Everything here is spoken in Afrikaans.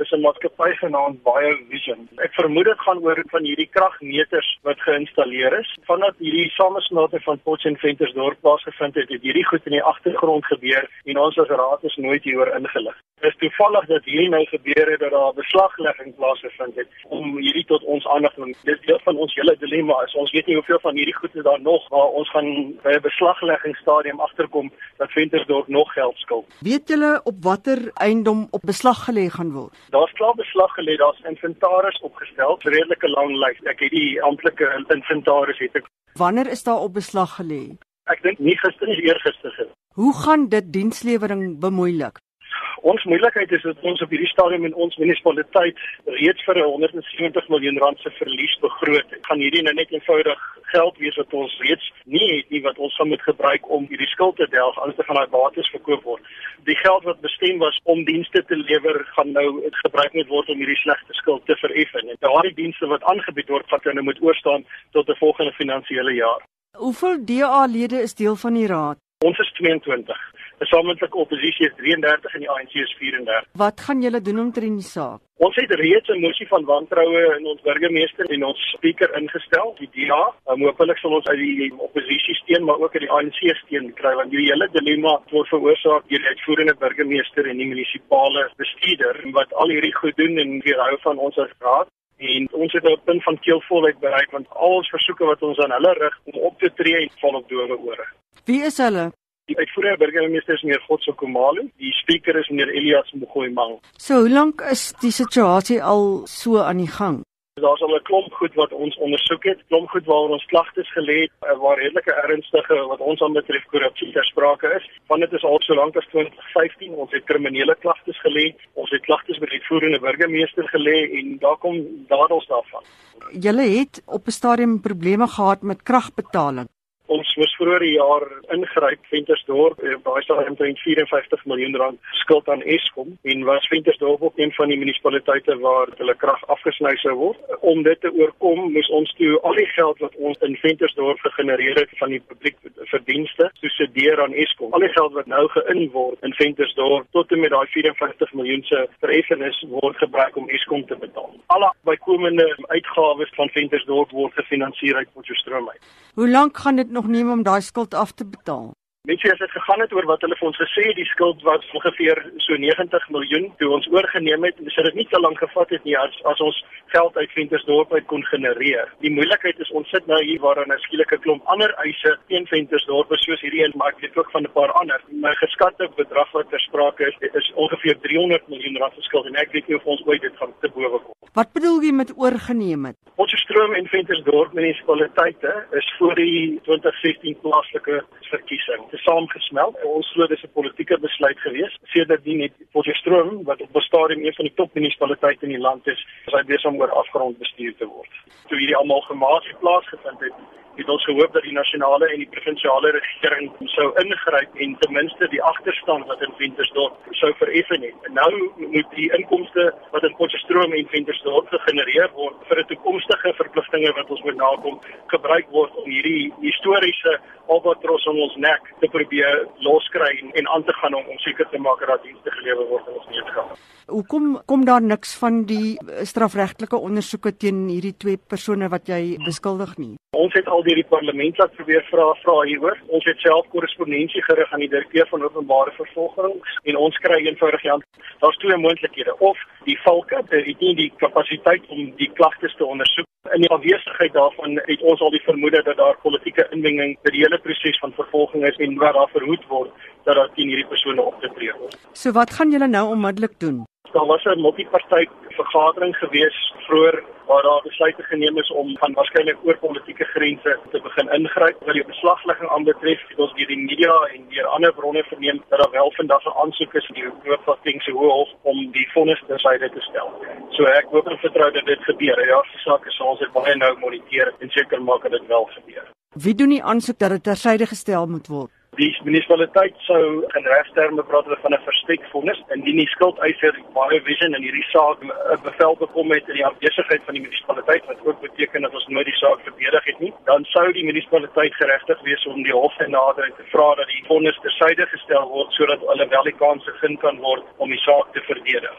Dis 'n maatskappy genaamd BioVision. Ek vermoed dit gaan oor van hierdie kragmeters wat geïnstalleer is. Vandat hierdie samesmelting van Potchefstroom Ventersdorp plaasgevind het, het hierdie goed in die agtergrond gebeur en ons as raad is nooit hieroor ingelig. Is toevallig dat hierdie nou gebeur het dat daar beslaglegging plaasgevind het om hierdie tot ons aandag te. Dis deel van ons hele dilemma. Is ons weet nie hoeveel van hierdie goed is daar nog, maar ons gaan by 'n beslagleggingsstadium agterkom dat Ventersdorp nog geld skuld. Weet julle op watter eiendom op beslag gelê gaan word? Daar's klaar beslag gelê, daar's inventaris opgestel, 'n redelike lang lys. Ek het die amptelike inventaris het ek. Wanneer is daar op beslag gelê? Ek dink nie gister nie, eergister gister. Hoe gaan dit dienslewering bemoeilik? Ons moeilikheid is dat ons op hierdie stadium in ons munisipaliteit reeds vir 170 miljoen rand se verlies begroot het. Gaan hierdie nou net eenvoudig geld wees wat ons reeds nie het nie wat ons gaan moet gebruik om hierdie skuld te delf anders te gaan daai bates verkoop word. Die geld wat bestem was om dienste te lewer gaan nou gebruik moet word om hierdie slegte skuld te vereffen. En daardie dienste wat aangebied word gaan nou moet oorstaan tot 'n volgende finansiële jaar. Hoeveel DA-lede is deel van die raad? Ons is 22. Die sameentlike oppositie is 33 en die ANC is 34. Wat gaan julle doen om te in die saak? Ons het reeds 'n mosie van wantroue in ons burgemeester en ons spreker ingestel, die DA. Um, hoopelik sal ons uit die oppositie steun, maar ook uit die ANC steun kry want die hele dilemma word veroorsaak deur die uitvoerende burgemeester en die munisipale bestuurder wat al hierdie goed doen en weerhou van ons as raad. En ons het 'n punt van keelvolheid bereik want al ons versoeke wat ons aan hulle rig om op te tree, val op dowe ore. Wie is hulle? Die uitvoerende burgemeester is meneer Godso Komalo, die spreker is meneer Elias Mogoemang. So hoe lank is die situasie al so aan die gang? Daar's al 'n klomp goed wat ons ondersoek het, klomp goed waaroor ons klagtes gelê het, eh, waar redelike ernstige wat ons aan betref korrupsie ter sprake is. Want dit is al so lank as 2015 ons het kriminele klagtes gelê, ons het klagtes by die uitvoerende burgemeester gelê en daar kom dadels daarvan. Julle het op 'n stadium probleme gehad met kragbetaling. Ons moes vroeër die jaar ingryp Ventersdorp en daai staan omtrent 54 miljoen rand skuld aan Eskom en was Ventersdorp ook een van die munisipaliteite waar hulle krag afgesny sou word. Om dit te oorkom, moes ons toe al die geld wat ons in Ventersdorp gegenereer het van die publiek verdienste, susedeer aan Eskom. Al die geld wat nou geïn word in Ventersdorp tot en met daai 54 miljoen se vereffenis word gebruik om Eskom te betaal. Alle bykomende uitgawes van Ventersdorp word gefinansier uit Potchefstroom uit. Hoe lank gaan dit nog neem om daai skuld af te betaal? Jy as dit gegaan het oor wat hulle vir ons gesê het, die skuld was ongeveer so 90 miljoen toe ons oorgeneem het, dis dit nie te lank gevat het nie as as ons geld uit Ventersdorp uit kon genereer. Die moeilikheid is ons sit nou hier waar daar 'n skielike klomp ander eise teen Ventersdorp soos hierdie een, maar ek weet ook van 'n paar ander. My geskatte bedrag wat ter sprake is, is ongeveer 300 miljoen rand geskuld en ek weet nie of ons ooit dit gaan te bowe kom. Wat bedoel jy met oorgeneem het? Potchefstroom en Ventersdorp munisipaliteite is voor die 2016 plaaslike verkiesing te saamgesmelt. Ons glo dis 'n politieke besluit gewees. Sedertdien het Potchefstroom wat op 'n stadium een van die top munisipaliteite in die land is, is hy besig om oor afgrond bestuur te word. Toe hierdie almal gemaak plaasgevind het, het ons gehoop dat die nasionale en die provinsiale regering sou ingryp en ten minste die agterstand wat in Ventersdorp sou vereffen het. En nou moet die inkomste wat in Potchefstroom en Ventersdorp gegenereer word vir 'n toekomstige verpligtinge wat ons moet nakom, gebruik word om hierdie historiese albatros om ons nek te probeer loskry en, en aan te gaan om om seker te maak dat dienste gelewer word in ons gemeenskap. Hoekom kom daar niks van die strafregtelike ondersoeke teen hierdie twee persone wat jy beskuldig nie? Ons het al deur die parlement laat probeer vra vra hieroor. Ons het self korrespondensie gerig aan die direkteur van openbare vervolging en ons kry eenvoudig ja, daar's twee moontlikhede of die valke het nie die kapasiteit om die klagtes te ondersoek. In die afwesigheid daarvan het ons al die vermoede dat daar politieke inmenging by die hele proses van vervolging is en waar daar verhoed word dat daar teen hierdie persone opgetree word. So wat gaan julle nou onmiddellik doen? Daar was 'n multipartyt vergadering gewees vroeër waar daar besluite geneem is om van waarskynlik oor politieke grense te begin ingryp. Wat die beslaglegging aanbetref, ons deur die media en deur ander bronne verneem dat daar wel vandag 'n aansoek is in die Hooggeregshof Hoog om die vonnis tersyde te stel. So ek hoop en vertrou dat dit gebeur. Ja, die saak is ons het baie nou moniteer en seker maak dat dit wel gebeur. Wie doen die aansoek dat dit tersyde gestel moet word? Die munisipaliteit sou in regsterme praat hulle van 'n verstekvonnis indien die skuldeiser baie vision in hierdie saak 'n bevel bekom het in die afwesigheid van die munisipaliteit wat ook beteken dat ons nooit die saak verdedig het nie, dan sou die munisipaliteit geregtig wees om die hof te nader en te vra dat die vonnis tersyde gestel word sodat hulle wel die kans gegee kan word om die saak te verdedig.